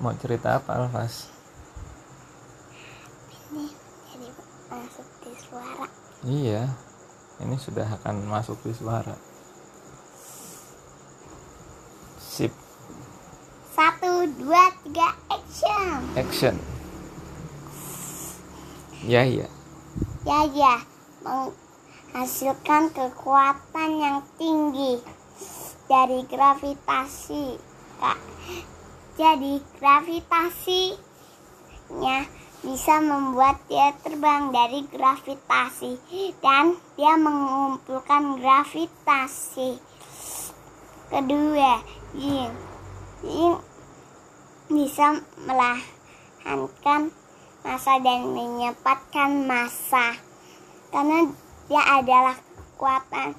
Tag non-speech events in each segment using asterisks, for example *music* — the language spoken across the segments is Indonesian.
mau cerita apa Alfas? Ini jadi masuk di suara. Iya ini sudah akan masuk di suara. Sip. Satu dua tiga action. Action. Ya iya ya ya. Menghasilkan kekuatan yang tinggi dari gravitasi kak jadi gravitasinya bisa membuat dia terbang dari gravitasi dan dia mengumpulkan gravitasi. Kedua yin. Yin bisa melahankan massa dan menyempatkan massa karena dia adalah kekuatan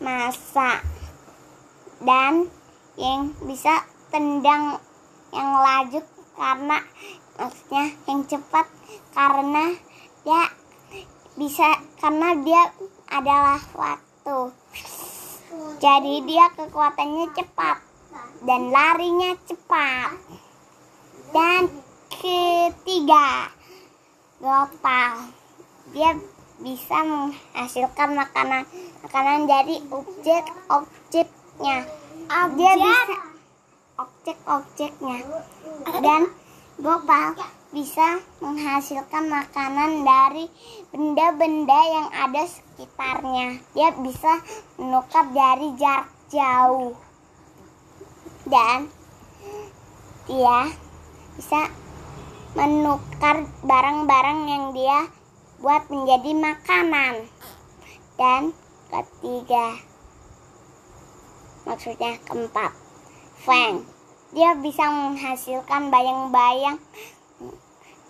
massa dan yang bisa tendang yang laju karena maksudnya yang cepat karena dia bisa karena dia adalah waktu jadi dia kekuatannya cepat dan larinya cepat. Dan ketiga global. Dia bisa menghasilkan makanan makanan dari objek-objeknya. Dia bisa objek-objeknya dan Gopal bisa menghasilkan makanan dari benda-benda yang ada sekitarnya. Dia bisa menukar dari jarak jauh. Dan dia bisa menukar barang-barang yang dia buat menjadi makanan. Dan ketiga, maksudnya keempat, Feng dia bisa menghasilkan bayang-bayang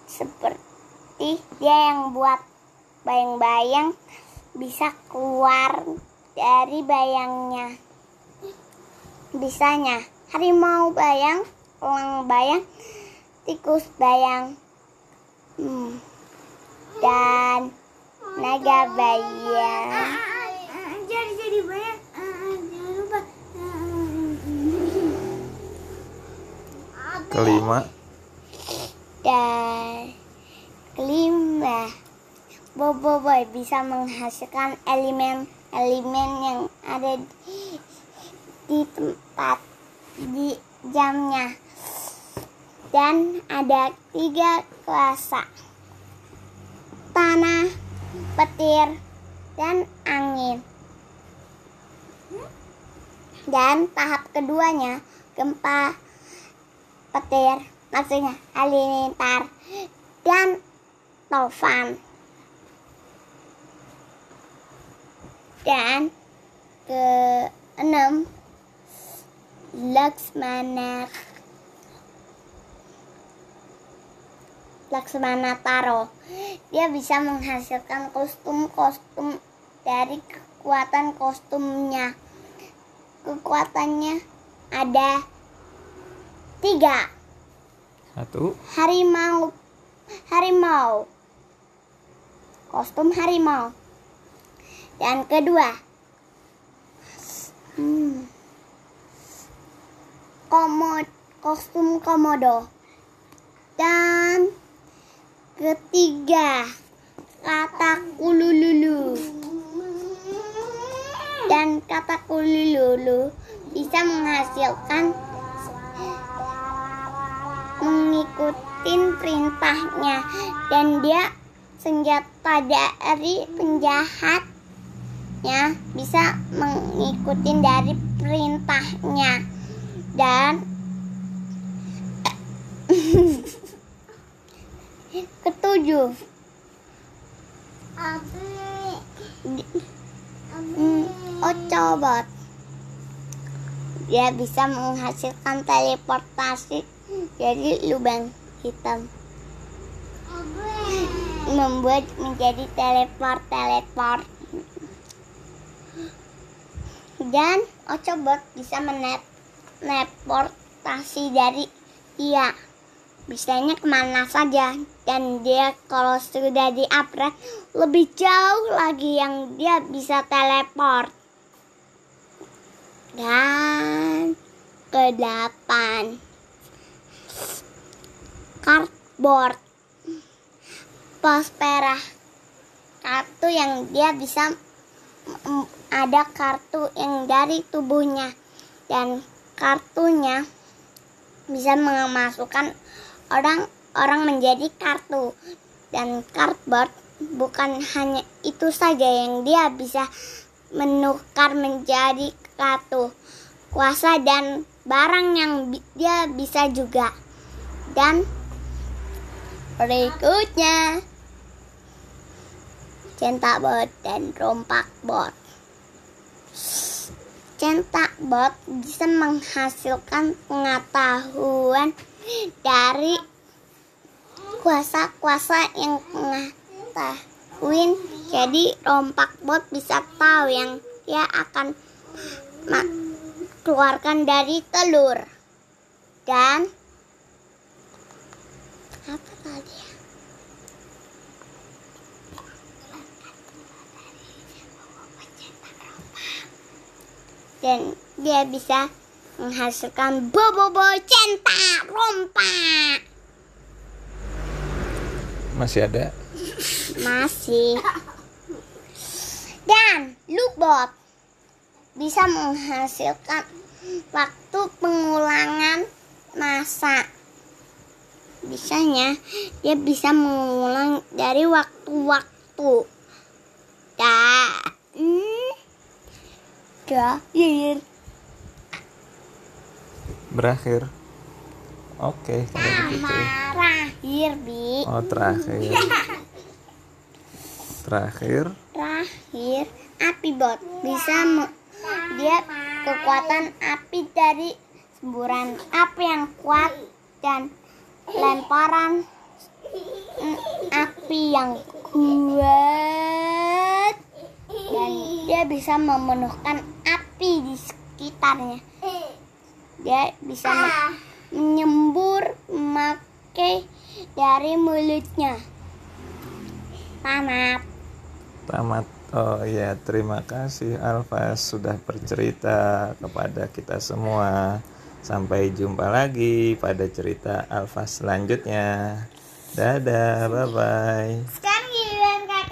seperti dia yang buat bayang-bayang bisa keluar dari bayangnya. Bisanya harimau bayang elang bayang tikus bayang hmm, dan naga bayang. Jadi jadi bayang kelima. Dan kelima. Bobo Boy bisa menghasilkan elemen-elemen yang ada di, di tempat di jamnya. Dan ada tiga kuasa tanah petir dan angin. Dan tahap keduanya gempa petir maksudnya halilintar dan tofan dan ke enam Laksmana Laksmana Taro. Dia bisa menghasilkan kostum-kostum dari kekuatan kostumnya. Kekuatannya ada tiga. Satu. Harimau. Harimau. Kostum harimau. Dan kedua. Hmm, komod kostum komodo. Dan ketiga. Kata kulululu. Dan kata kulululu bisa menghasilkan mengikuti perintahnya. Dan dia senjata dari penjahatnya bisa mengikuti dari perintahnya. Dan *laughs* ketujuh. Hmm, Ocobot dia bisa menghasilkan teleportasi jadi lubang hitam. Membuat menjadi teleport teleport dan Ocobot bisa meneleportasi dari dia. Bisanya ke mana saja dan dia kalau sudah di upgrade lebih jauh lagi yang dia bisa teleport. Dan ke delapan cardboard. Prospera kartu yang dia bisa ada kartu yang dari tubuhnya. Dan kartunya bisa memasukkan orang-orang menjadi kartu. Dan cardboard bukan hanya itu saja yang dia bisa menukar menjadi kartu kuasa dan barang yang dia bisa juga. Dan berikutnya. Centak bot dan rompak bot. Centak bot bisa menghasilkan pengetahuan dari kuasa-kuasa yang mengetahuin. Jadi rompak bot bisa tahu yang dia akan keluarkan dari telur dan dan dia bisa menghasilkan bobo centak rompak Masih ada? masih. Dan lookbot bisa menghasilkan waktu pengulangan masa. Bisanya dia bisa mengulang dari waktu-waktu. Dan terakhir Berakhir. Oke, kalau begitu. terakhir bi. Oh, terakhir. Terakhir, terakhir. Api bot. Bisa dia kekuatan api dari semburan. Api yang kuat dan lemparan mm, api yang kuat. Dan dia bisa memenuhkan api di sekitarnya dia bisa me- menyembur memakai dari mulutnya tamat tamat. Oh iya, terima kasih Alfas sudah bercerita kepada kita semua. Sampai jumpa lagi pada cerita Alfas selanjutnya. Dadah, bye-bye.